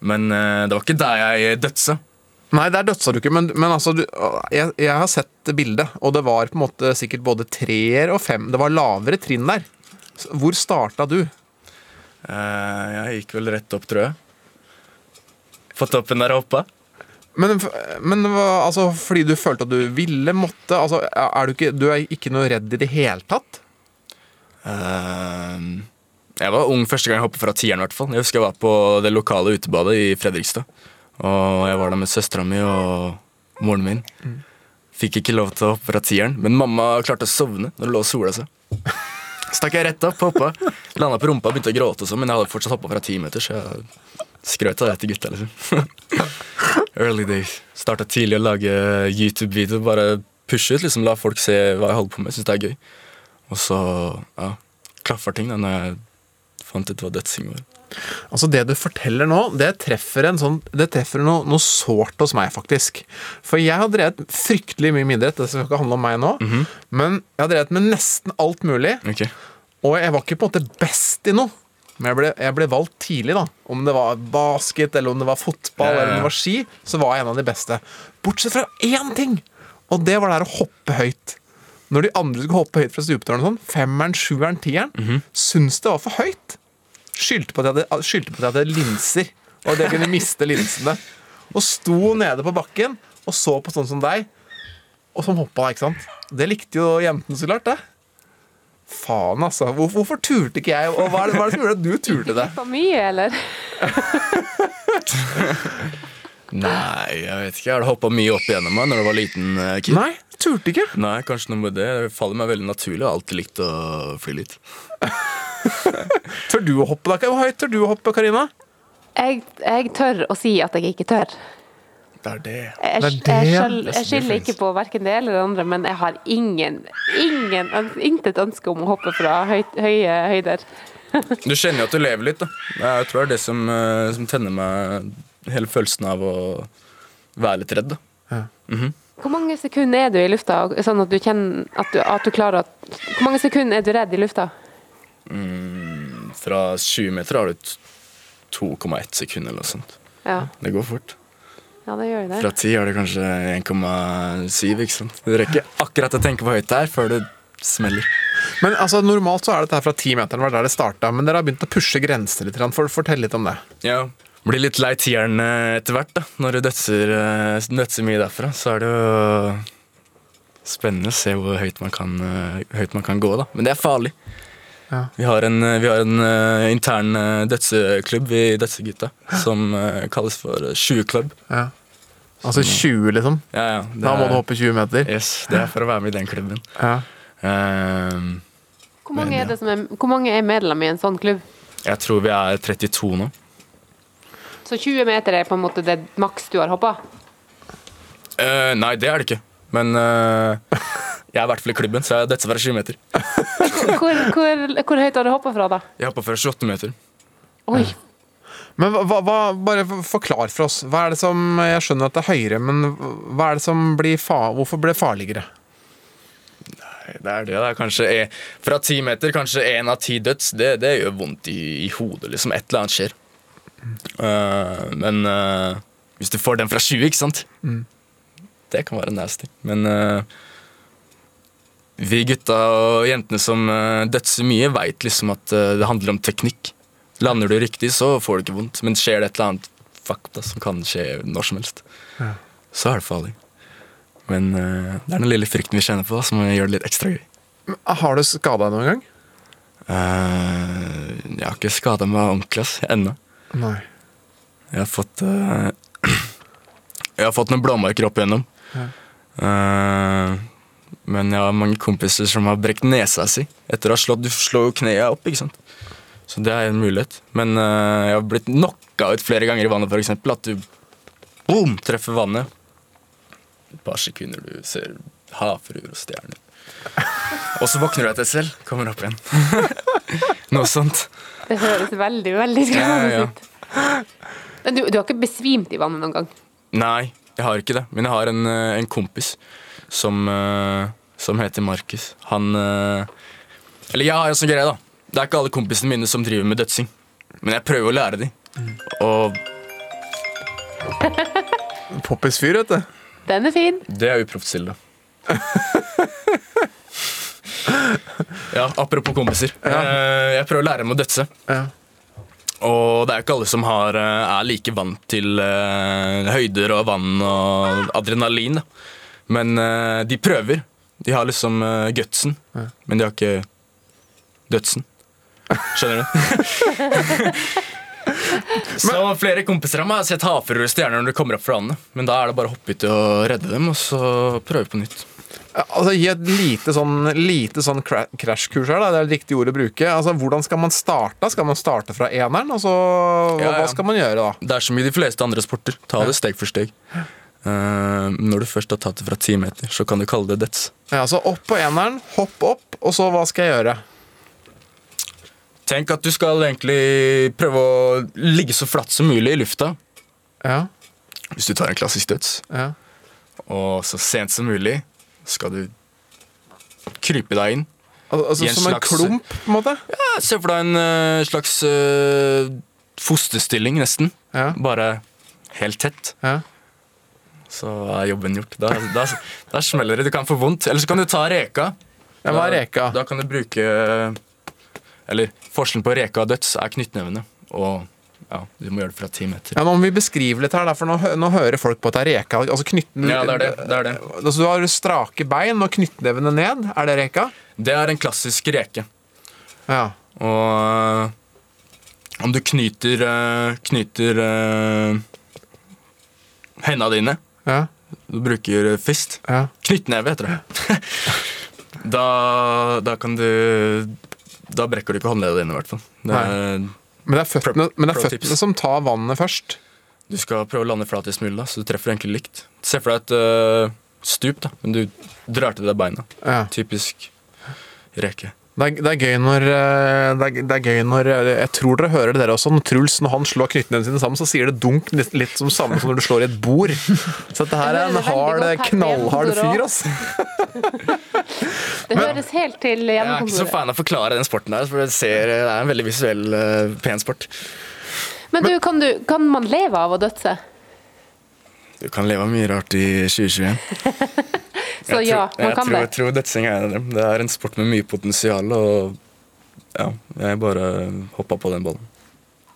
Men eh, det var ikke der jeg dødsa. Nei, der dødsa du ikke, men, men altså du, jeg, jeg har sett bildet, og det var på en måte sikkert både treer og fem. Det var lavere trinn der. Hvor starta du? Eh, jeg gikk vel rett opp, tror jeg. På toppen der jeg hoppa. Men, men altså, fordi du følte at du ville, måtte altså, er du, ikke, du er ikke noe redd i det hele tatt? Eh, jeg var ung første gang jeg hoppet fra tieren. hvert fall. Jeg husker jeg var på det lokale utebadet i Fredrikstad. Og jeg var der med søstera mi og moren min. Fikk ikke lov til å hoppe fra tieren, men mamma klarte å sovne når det lå og sola seg. Stakk jeg rett opp, hoppa, landa på rumpa begynte å gråte, og sånn, men jeg hadde fortsatt hoppa fra ti meter, så jeg skrøt av det til gutta. liksom. Early days. Starta tidlig å lage YouTube-video, bare pushe ut, liksom la folk se hva jeg holder på med. Syns det er gøy. Og så ja, klaffer ting da når jeg fant ut hva dødsing var. Altså Det du forteller nå, det treffer, en sånn, det treffer noe, noe sårt hos meg, faktisk. For jeg har drevet fryktelig mye med idrett, det skal ikke handle om meg nå. Men jeg har drevet med nesten alt mulig. Okay. Og jeg var ikke på en måte best i noe. Men jeg ble, jeg ble valgt tidlig, da. Om det var basket, eller om det var fotball, ja. eller om det var ski, så var jeg en av de beste. Bortsett fra én ting! Og det var det her å hoppe høyt. Når de andre skulle hoppe høyt fra stupetårnet, sånn, femmeren, sjueren, tieren, Mhm. syntes det var for høyt. Skyldte på at jeg hadde, skyldte på at jeg hadde linser, og at jeg kunne miste linsene. Og sto nede på bakken og så på sånn som deg, og som hoppa, ikke sant. Det likte jo jentene så klart, det. Faen, altså. Hvorfor, hvorfor turte ikke jeg? Og hva er, det, hva er det som gjorde at du turte det? For mye, eller? Nei, jeg vet ikke. Jeg hadde hoppa mye opp igjennom meg når jeg var liten eh, kid. Nei, turte ikke. Nei, kanskje noe med det. Det faller meg veldig naturlig. Jeg har alltid likt å fly litt. Tør du å hoppe, da? Hvor høyt tør du å hoppe, Karina? Jeg, jeg tør å si at jeg ikke tør. Det er det. Jeg, Det er jeg, det. skjøl- That's jeg skylder ikke på hverken det eller det andre, men jeg har ingen, ingen øns- intet ønske om å hoppe fra høy, høye høyder. Du kjenner jo at du lever litt, da. Jeg tror det er det som, eh, som tenner meg hele følelsen av å være litt redd. Ja. Mm -hmm. Hvor mange sekunder er du i lufta, sånn at du kjenner at du, at du klarer at Hvor mange sekunder er du redd i lufta? mm, Fra 20 meter har du 2,1 sekunder eller noe sånt. Ja. Det går fort. ja, det gjør det. Fra 10 har du kanskje 1,7, ikke sant. Du rekker akkurat å tenke på høyt det er før det smeller. Men altså, Normalt så er dette her fra 10 meter, var der det starta, men dere har begynt å pushe grenser litt. For, fortell litt om det. Ja. Blir litt lei tieren eh, etter hvert, da. Når du dødser, eh, dødser mye derfra, så er det jo spennende å se hvor høyt man kan, eh, høyt man kan gå, da. Men det er farlig. Ja. Vi har en, vi har en intern dødseklubb i Dødsegutta som kalles for eh, 20-klubb. Ja. Altså 20, liksom? Ja, ja, det Da må er- du hoppe 20 meter? Yes, det er for å være med i den klubben. Ja. Ehm, Hvor mange, Men, er det som er, hvor mange er medlem i en sånn klubb? jeg tror vi er 32 nå. Så 20 meter er på en måte det maks du har hoppa? Uh, nei, det er det ikke. Men uh, jeg er i hvert fall i klubben, så jeg detter fra 20 meter. Hvor, hvor, hvor høyt har du hoppa fra, da? Jeg hoppa fra 28 meter. Oi. Men hva, hva, bare forklar for oss. Hva er det som Jeg skjønner at det er høyere, men hva er det som blir fa hvorfor blir det farligere? Det er det. det er kanskje e- Fra 10 meter, kanskje én av ti døds. Det, det gjør vondt i, i hodet. liksom Et eller annet skjer. Eh, men uh, hvis du får den fra 20, ikke sant Mm. Det kan være nasty. Men uh, vi gutta og jentene som uh, dødser mye, veit liksom at det handler om teknikk. Lander du riktig, så får du ikke vondt. Men skjer det et eller annet fuck da, som kan skje når som helst, Ja. så er det farlig. Men det er den lille frykten vi kjenner på, som gjør det litt ekstra gøy. Har du skada deg noen gang? Jeg har ikke skada meg ordentlig ennå. Nei. Jeg har fått uh, Jeg har fått noen blåmerker opp igjennom. Ja. Uh, men jeg har mange kompiser som har brekt nesa si etter å ha slått Du slår jo kneet opp, ikke sant. Så det er en mulighet. Men uh, jeg har blitt knocka ut flere ganger i vannet, f.eks. At du boom, treffer vannet. Et par sekunder du ser havfruer og stjerner. Og så våkner du deg til selv, kommer opp igjen. Noe sånt. Det høres veldig, veldig skremmende Ja, ja. ut. Men du, du har ikke besvimt i vannet noen gang? Nei, jeg har ikke det. Men jeg har en, eh, en kompis som, eh, som heter Markus. Han eh, Eller jeg har en sånn greie, da. Det er ikke alle kompisene mine som driver med dødsing. Men jeg prøver å lære dem. Og Poppis-fyr, vet du. Den er fin. det er uproft-Silde. ja, apropos kompiser. Eh, Jeg prøver å lære dem å dødse. Og det er jo ikke alle som har, eh, er like vant til uh, høyder og vann og adrenalin. Da. Men uh, de prøver. De har liksom uh, gutsen, men de har ikke dødsen. Skjønner du? Så flere kompiser av meg har sett havfruer og stjerner når de kommer opp fra vannet. Men da er det bare å hoppe uti og redde dem, og så prøve på nytt. Altså, Gi et lite sånn, lite sånn krasjkurs her, da. det er det riktige ord å bruke. Altså, Hvordan skal man starte? Skal man starte fra eneren? Altså, hva, Ja, ja. hva skal man gjøre da? Det er som i de fleste andre sporter. Ta det steg for steg. Uh, når du først har tatt det fra ti meter, så kan du kalle det dets. Ja, altså Opp på eneren, hopp opp, og så hva skal jeg gjøre? Tenk at du skal egentlig prøve å ligge så flatt som mulig i lufta. Ja. Hvis du tar en klassisk døds. Ja. Og så sent som mulig skal du krype deg inn. Al altså i Som en klump, på en måte? Ja, Se for deg en uh, slags uh, fosterstilling, nesten. Bare helt tett. Så er jobben gjort. Da, da, da smeller det. Du kan få vondt. Eller så kan du ta reka. Ja, hva er reka? Da, da kan du bruke Eller forskjellen på reka og døds er knyttnevene. Og ja, du må gjøre det fra ti meter. Ja, Nå må vi beskrive litt her, for nå, nå hører folk på at det er reka. Altså knytten Ja, det er det. det, er det. Altså Du har strake bein og knyttnevene ned. Er det reka? Det er en klassisk reke. Ja. Og om du knyter øh, Knyter øh, henda dine Ja. Du bruker fist. Ja. Knyttneve heter det. da, da kan du Da brekker du ikke håndleddene dine, i hvert fall. Det er, Men det er føttene, men det er føttene som tar vannet først. Du skal prøve å lande flatest mulig, da, så du treffer egentlig likt. Se for deg et uh, stup, da, men du drar til deg beina. Ja. Typisk reke. Det er, det er gøy når eh, det er, det er gøy når eh, Jeg tror dere hører det dere også. Når Truls når han slår knyttnevene sine sammen, så sier det dunk litt, litt som samme som når du slår i et bord. Så dette her er en hard, knallhard fyr, altså. Det høres helt til Jeg er ikke så fan av å forklare den sporten her, for det, ser, det er en veldig visuell, eh, pen sport. Men du, kan, du, kan man leve av å dødse? Du kan leve av mye rart i 2021. Så Jeg ja, tror- man kan tror, det. Jeg tror dødsing er en av dem. Det er en sport med mye potensial, og ja, jeg bare hoppa på den ballen.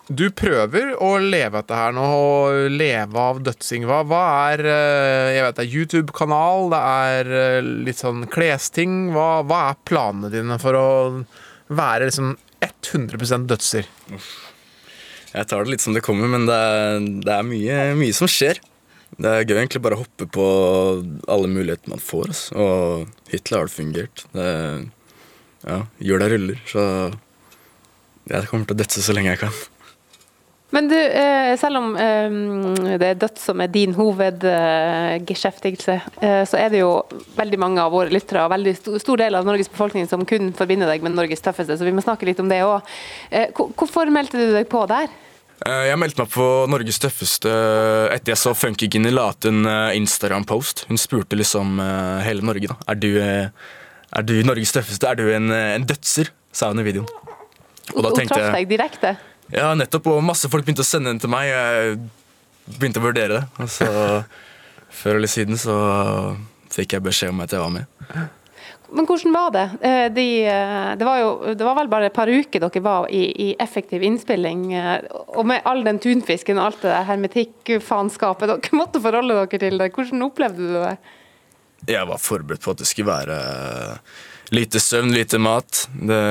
Du prøver å leve etter her nå, å leve av dødsing. Hva, hva er eh, Jeg vet det er YouTube-kanal, det er eh, litt sånn klesting. Hva, hva er planene dine for å være liksom 100% dødser? Jeg tar det litt som det kommer, men det er, det er mye, mye som skjer. Det er gøy egentlig bare å hoppe på alle muligheter man får. Altså. Og hittil har det fungert. Det, ja, Hjula ruller, så jeg kommer til å dødse så lenge jeg kan. Men du, eh, selv om eh, det er dødt som er din hovedgeskjeftigelse, eh, så er det jo veldig mange av våre lyttere og veldig stor, del av Norges befolkning som kun forbinder deg med Norges tøffeste, så vi må snakke litt om det òg. Hvorfor meldte du deg på der? Eh, Jeg meldte meg på Norges tøffeste etter jeg så Funky Ginny la ut en eh, Instagram-post. Hun spurte liksom eh, hele Norge, da. Er du, eh, er du Norges tøffeste? Er du en, eh, en dødser? sa hun i videoen. Og da tenkte jeg deg direkte? Ja, nettopp. Og masse folk begynte å sende den til meg. Jeg begynte å vurdere det. Og så, før eller siden, så fikk jeg beskjed om at jeg var med. Men hvordan var det? Eh, De, eh, det, var jo, det var vel bare et par uker dere var i, i effektiv innspilling. eh, Og med all den tunfisken og alt det der hermetikkfanskapet dere måtte forholde dere til det. Hvordan opplevde du det? Jeg var forberedt på at det skulle være lite søvn, lite mat. Det,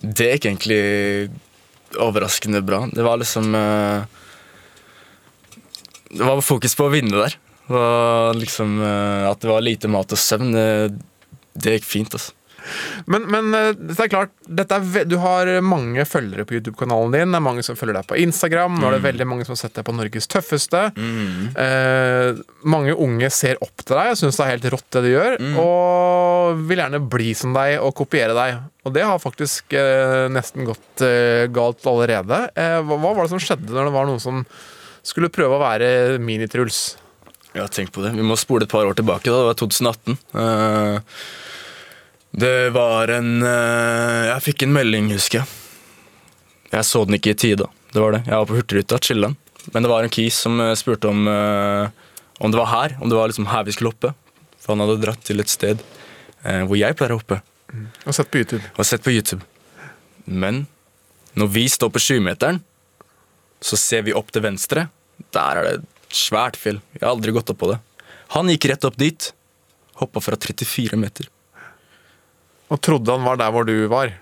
det gikk egentlig overraskende bra. Det var liksom Det var fokus på å vinne der. Var liksom At det var lite mat og søvn, det, det gikk fint, altså. Men, men eh, det er klart, er du har mange følgere på YouTube-kanalen din. Det er mange som følger deg på Instagram. Nå er det Mm. veldig mange som har sett deg på Norges tøffeste. Eh, mange unge ser opp til deg og syns det er helt rått det du gjør. Mm. Og vil gjerne bli som deg og kopiere deg. Og det har faktisk eh, nesten gått eh, galt allerede. Eh, hva, hva var det som skjedde når det var noen som skulle prøve å være Mini-Truls? Ja, tenk på det. Vi må spole et par år tilbake. da, Det var 2018. Eh, det var en eh, Jeg fikk en melding, husker jeg. Jeg så den ikke i tide. Det var det. Jeg var på Hurtigruta, chiller'n. Men det var en kis som eh, spurte om, om det var her. Om det var liksom her vi skulle hoppe. For han hadde dratt til et sted hvor jeg pleier å hoppe. Og sett på YouTube. Og sett på YouTube. Men når vi står på 7-meteren, så ser vi opp til venstre. Der er det et svært fjell. Jeg har aldri gått opp på det. Han gikk rett opp dit. Hoppa fra 34 meter. Og trodde han var der hvor du var.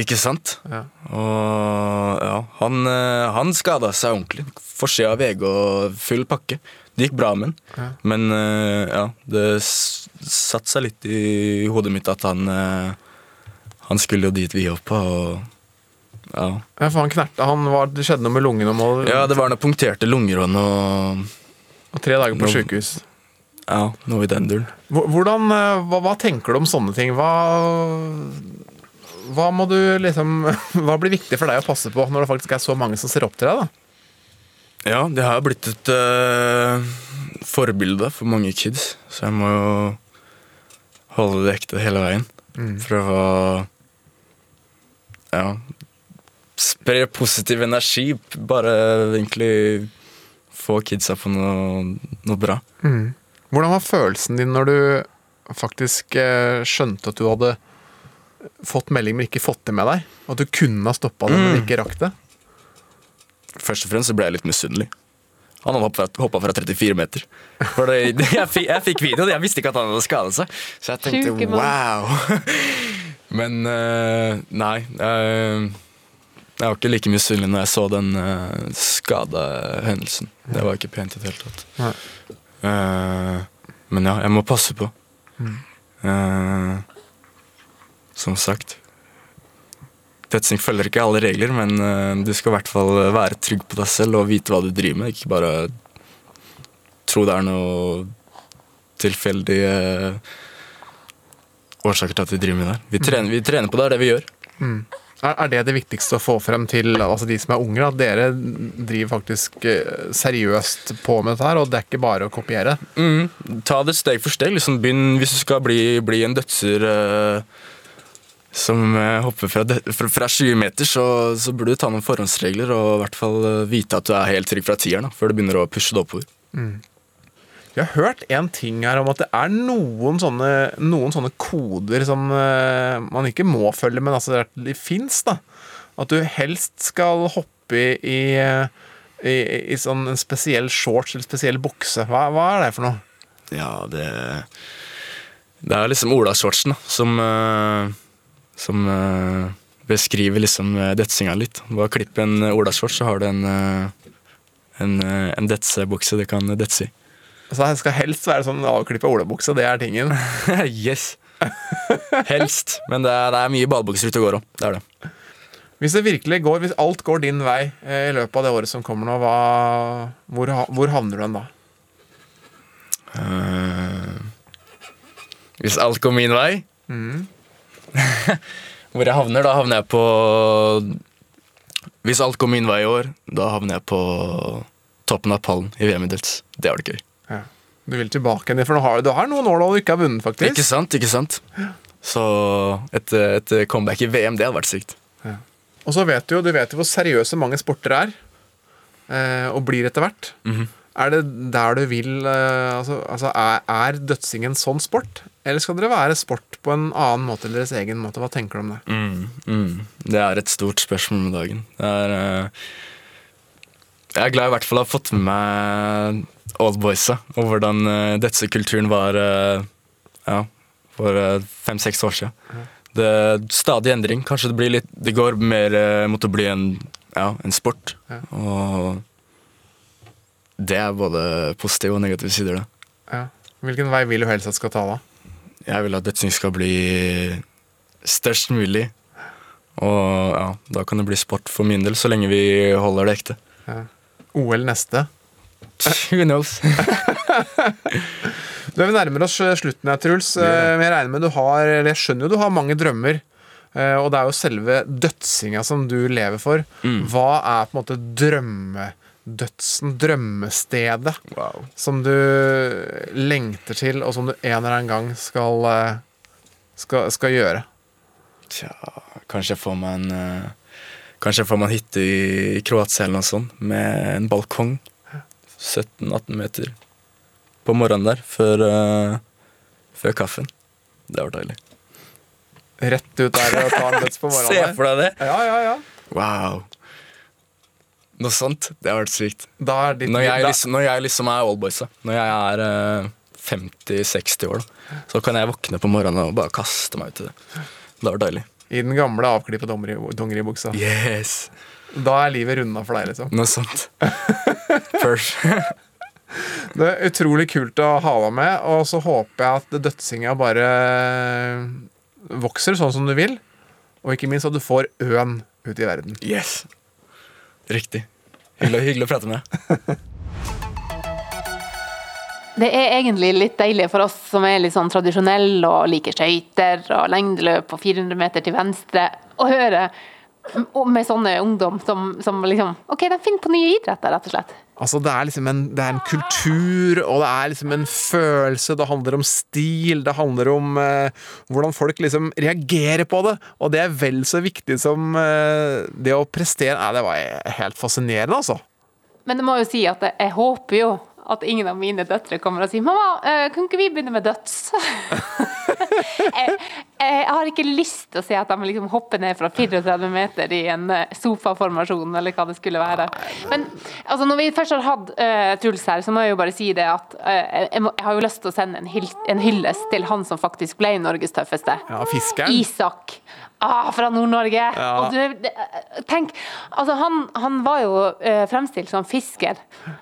Ikke sant? Ja. Og ja, han, eh, han skada seg ordentlig. Forsida av VG og full pakke. Det gikk bra med han. Ja. Men eh, ja, det satte seg litt i hodet mitt at han eh, Han skulle jo dit vi hoppa, og ja. Ja, for han knerta. Han var, det skjedde noe med lungene. Og, Ja, det var noen punkterte lunger og noe og tre dager på Noe- sykehus. Ja, noe i den duren. Hvordan, eh, hva, hva tenker du om sånne ting? Hva, hva må du liksom Hva blir viktig for deg å passe på når det faktisk er så mange som ser opp til deg? da? Ja, det har blitt et uh, forbilde for mange kids, så jeg må jo holde det ekte hele veien. Mm. For å ja, spre positiv energi. Bare egentlig få kidsa på noe, noe bra. Mm. Hvordan var følelsen din når du faktisk eh, skjønte at du hadde fått melding, men ikke fått det med deg? At du kunne ha stoppa det, men Mm. ikke rakk det? Først og fremst så ble jeg litt misunnelig. Han hadde hoppa, fra 34 meter. For det, jeg, fikk, jeg fikk videoen, jeg visste ikke at han hadde skadet seg. Så jeg tenkte wow. Men uh, nei. eh, jeg var ikke like misunnelig når jeg så den uh, skada hendelsen. Det var ikke pent i det hele tatt. Eh, men ja, jeg må passe på. Mm. Eh, som sagt. Dødsing følger ikke alle regler, men uh, du skal i hvert fall være trygg på deg selv og vite hva du driver med. Ikke bare tro det er noe tilfeldig eh, årsaker til at vi driver med det her. Vi trener, vi trener på det, det er det vi gjør. Mm. Er, det det viktigste å få frem til altså de som er unge? At dere driver faktisk eh, seriøst på med dette her, og det er ikke bare å kopiere? Mm. Ta det steg for steg. Liksom, begynn, hvis du skal bli, bli en dødser uh, som uh, hopper fra, fra, fra 20 meter, så, så burde du ta noen forhåndsregler og i hvert fall eh, vite at du er helt trygg fra tieren da, før du begynner å pushe det oppover. Mm. Jeg har hørt en ting her om at det er noen sånne, noen sånne koder som eh, man ikke må følge, men altså det, fins, da. At du helst skal hoppe i, i, i, i sånn en spesiell shorts eller spesiell bukse. Hva, hva er det for noe? Ja, det Det er liksom Ola-shortsen som eh, Som eh, beskriver liksom eh, detsinga litt. Bare klipp en Ola-shorts, så har du en eh, en, eh, en detsebukse du kan detse i. Så det skal helst være sånn avklippa olabukse, det er tingen. yes. Helst. Men det er, det er mye badebukser ute og går òg. Det er det. Hvis det virkelig går, hvis alt går din vei eh, i løpet av det året som kommer nå, hva, hvor, hvor havner du hen da? Uh, hvis alt går min vei Mm. Hvor jeg havner, da havner jeg på Hvis alt går min vei i år, da havner jeg på toppen av pallen i VM i døds. Det var det gøy. Ja. Du vil tilbake igjen, for nå har, du har noen år da du ikke har vunnet, faktisk. Ikke sant, ikke sant? Så et, et comeback i VM, det hadde vært sykt. Og så vet du jo, du vet jo hvor seriøse mange sporter er, eh, og blir etter hvert. Mhm. Er det der du vil eh, Altså, altså er, er dødsing en sånn sport? Eller skal dere være sport på en annen måte eller deres egen måte? Hva tenker du om det? Mm, mm. Det er et stort spørsmål om dagen. Det er, eh, jeg er glad jeg i hvert fall har fått med meg oldboysa, og hvordan uh, dødsekulturen var uh, ja, for eh, fem-seks år siden. Det er stadig endring. Kanskje det blir litt Det går mer uh, mot å bli en, ja, en sport. Ja. Og det er både positive og negative sider, det. Ja. Hvilken vei vil du helst at skal ta da? Jeg vil at dødsing skal bli størst mulig. Og ja, da kan det bli sport for min del, så lenge vi holder det ekte. Ja. OL neste? Who knows? Vi nærmer oss slutten her, Truls. Eh, Men jeg regner med du har Jeg skjønner jo du har mange drømmer. eh, Og det er jo selve dødsinga som du lever for. Mm. Hva er på en måte drømmedødsen, drømmestedet, som du lengter til, og som du en eller annen gang skal, eh, skal, skal gjøre? Tja, kanskje får man eh, Kanskje får man hytte i Kroatia eller noe sånt, med en balkong. 17-18 meter på morgenen der, før, uh, før kaffen. Det var deilig. Rett ut der og ta en døds på morgenen? Se for deg det! Ja, ja, ja. Wow. Noe sånt. Det har vært sykt. Da er ditt Når jeg da- liksom, når jeg liksom er oldboysa, når jeg er uh, 50-60 år, da, så kan jeg våkne på morgenen og bare kaste meg ut i det. Det var deilig. I den gamle avklippa dongeribuksa. Yes. Da er livet runda for deg, liksom. Noe sånt. First. Det er utrolig kult å ha deg med, og så håper jeg at dødsinga bare vokser sånn som du vil. Og ikke minst at du får øen ut i verden. Yes. Riktig. Hyggelig, hyggelig å prate med deg. Det er egentlig litt deilig for oss som er litt sånn tradisjonelle og liker skøyter og lengdeløp og 400 meter til venstre, å høre med sånne ungdom som, som liksom OK, de finner på nye idretter, rett og slett. Altså, det er liksom en, det er en kultur, og det er liksom en følelse. Det handler om stil, det handler om eh, hvordan folk liksom reagerer på det. Og det er vel så viktig som eh, det å prestere. Nei, det var helt fascinerende, altså. Men det må jo si at jeg, håper jo at ingen av mine døtre kommer og sier 'Mamma, eh, kan ikke vi begynne med døds?' jeg, jeg har ikke lyst til å se at de liksom hopper ned fra 34 meter i en eh, sofaformasjon, eller hva det skulle være. Men altså, når vi først har hatt uh, Truls her, så må jeg jo bare si det at uh, jeg, må, jeg har jo lyst til å sende en, hyll, en hyllest til han som faktisk ble Norges tøffeste. Ja, fiskeren. Isak. Ah, fra Nord-Norge! Ja. Du, tenk, altså han, han var jo eh, fremstilt som fisker,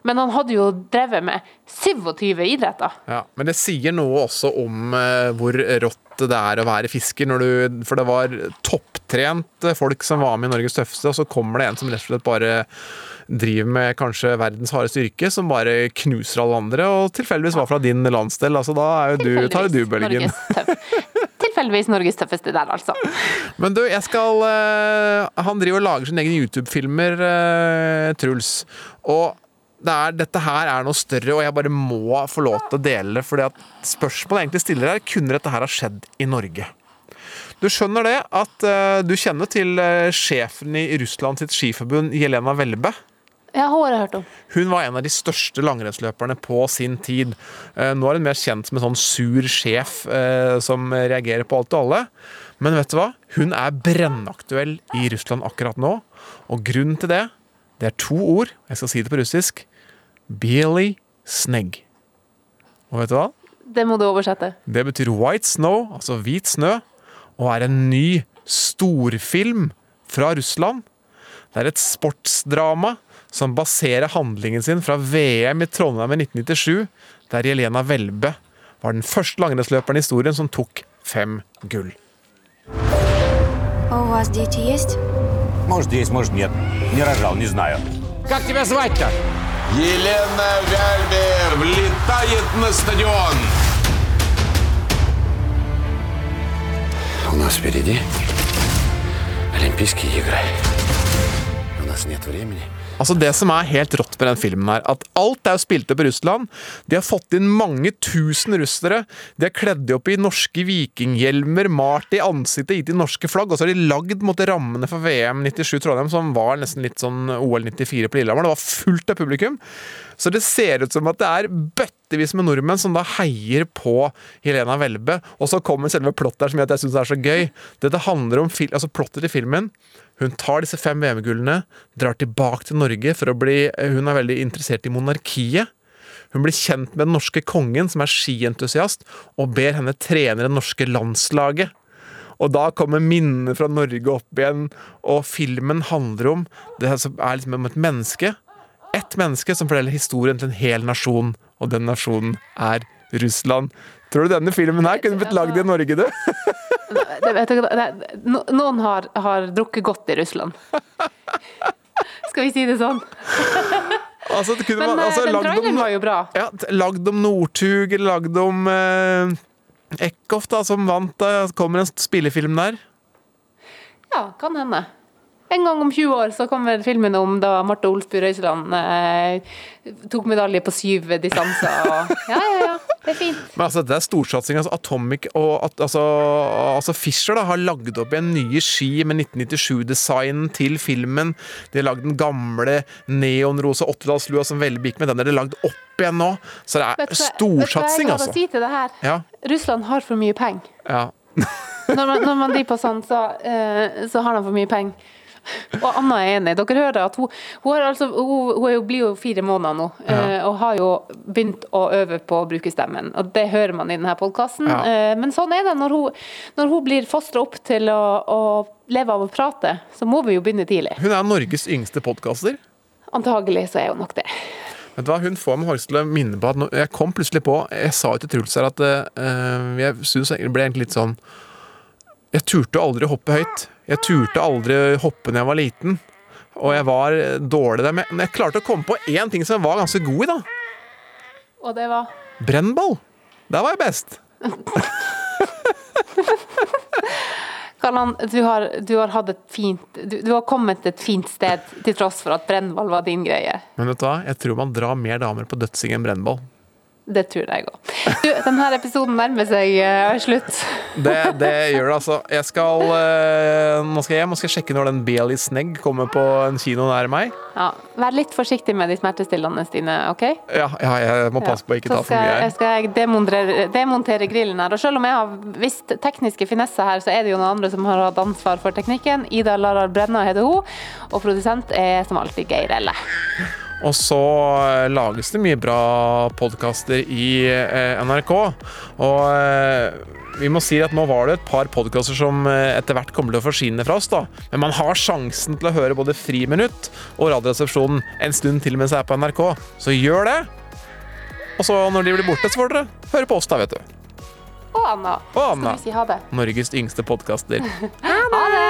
men han hadde jo drevet med 27 idretter. Ja, men det sier noe også om eh, hvor rått det er å være fisker. Når du, for det var topptrent folk som var med i Norges tøffeste, og så kommer det en som rett og slett bare driver med kanskje verdens hardeste yrke, som bare knuser alle andre, og tilfeldigvis var fra din landsdel. Altså, da er du, tar jo du bølgen. Norges tilfeldigvis Norges tøffeste der, altså. Men du, jeg skal eh, Han driver og lager sine egne YouTube-filmer, eh, Truls. Og det er, dette her er noe større, og jeg bare må få lov til å dele det. fordi at spørsmålet jeg egentlig stiller her, kunne dette her ha skjedd i Norge? Du skjønner det at uh, du kjenner til uh, sjefen i Russland sitt skiforbund, Jelena Welbe? Ja, hun har jeg hørt om. Hun var en av de største langrennsløperne på sin tid. Uh, Nå er hun mer kjent som en sånn sur sjef som reagerer på alt og alle. Men vet du hva? Hun er brennaktuell i Russland akkurat nå. Og grunnen til det, det er to ord. Jeg skal si det på russisk. Bieli snegg. Og vet du hva? Det må du oversette. Det betyr white snow, altså hvit snø, og er en ny storfilm fra Russland. Det er et sportsdrama som baserer handlingen sin fra VM i Trondheim i 1997, der Jelena Welbe var den første langrennsløperen i historien som tok fem gull. А у вас дети есть? Может, есть, может, нет. Не рожал, не знаю. Как тебя звать-то? Елена Вяльбер влетает на стадион. У нас впереди Олимпийские игры. У нас нет времени. Altså Det som er helt rått med den filmen, her, at alt er jo spilt opp i Russland. De har fått inn mange tusen russere. De har kledd opp i norske vikinghjelmer, malt i ansiktet, gitt i norske flagg. Og så har de lagd mot rammene for VM 97 Trondheim, som var nesten litt sånn OL 94 på Lillehammer. Det var fullt av publikum. Så det ser ut som at det er bøttevis med nordmenn som da heier på Helena Welbe. Og så kommer selve plottet her som gjør at jeg syns det er så gøy. Dette handler om altså plottet til filmen. Hun tar disse fem VM-gullene, drar tilbake til Norge for å bli Hun er veldig interessert i monarkiet. Hun blir kjent med den norske kongen, som er skientusiast, og ber henne trene det norske landslaget. Og da kommer minnene fra Norge opp igjen, og filmen handler om Det er liksom om et menneske. Ett menneske som forteller historien til en hel nasjon, og den nasjonen er Russland. Tror du denne filmen her kunne blitt lagd i Norge, du? Det, vet det, noen har, har drukket godt i Russland. Skal vi si det sånn? Altså, det Men man- eh, altså, den traileren var jo bra. Ja, lagd om Northug, eller lagd om eh, Eckhoff, da, som vant. Da kommer en spillefilm der. Ja, kan hende. En gang om 20 år så kommer filmen om da Marte Olsby Røiseland eh, tok medalje på syv distanser. Og, ja, ja, ja. Det er fint. Men altså, det er storsatsing. Altså, Atomic og altså, altså Fischer da, har lagd opp igjen nye ski med 1997-designen til filmen. De har lagd den gamle neonrosa 80-tallslua som veldig gikk med. Den er det lagd opp igjen nå. Så det er storsatsing, Vet du hva jeg har altså. å si til det her? Ja, Russland har for mye penger. ja. Når man, når man driver på sånn, så, eh, så har de for mye penger. Og Anna er enig. Dere hører at hun, hun, har altså, hun, hun jo, blir jo fire måneder nå, ja. og har jo begynt å øve på å bruke stemmen. Og Det hører man i denne podkasten. Ja. Eh, men sånn er det når hun, når hun blir fostra opp til å, å leve av å prate, så må vi jo begynne tidlig. Hun er Norges yngste podkaster. Antagelig så er hun nok det. Vet du hva, Hun får meg til å minne på at Jeg kom plutselig på Jeg sa jo til Truls her at eh, jeg synes det ble egentlig litt sånn Jeg turte aldri å hoppe høyt. Jeg turte aldri hoppe når jeg var liten. Og jeg var dårlig der. Men jeg klarte å komme på én ting som jeg var ganske god i, da. Og det var Brennball. Der var jeg best. Karlan, du har, du har hatt et fint du, du har kommet et fint sted til tross for at brennball var din greie. Men vet du hva, jeg tror man drar mer damer på dødsing enn brennball. Det tror jeg òg. Denne episoden nærmer seg uh, slutt. Det, det gjør det, altså. Jeg skal uh, Nå skal jeg hjem og skal sjekke når den Bailey Snegg kommer på en kino nær meg. Ja, vær litt forsiktig med de smertestillende dine, OK? Ja, ja jeg må passe på å ikke ta for mye her. Så skal jeg demontere, demontere grillen her. Og selv om jeg har visst tekniske finesser her, så er det jo noen andre som har hatt ansvar for teknikken. Ida Larar Brenna heter hun, og produsent er som alltid Geir Elle. Og så eh, lages det mye bra podkaster i eh, NRK. Og eh, vi må si at nå var det et par podkaster som etter hvert kommer til å forsvinne fra oss, da. Men man har sjansen til å høre både Friminutt og Radioresepsjonen en stund til mens jeg er på NRK. Så gjør det. Og så når de blir borte, så får dere høre på oss, da, vet du. Og Anna. Og Anna. Skal vi si ha det? Norges yngste podkaster. Ha det!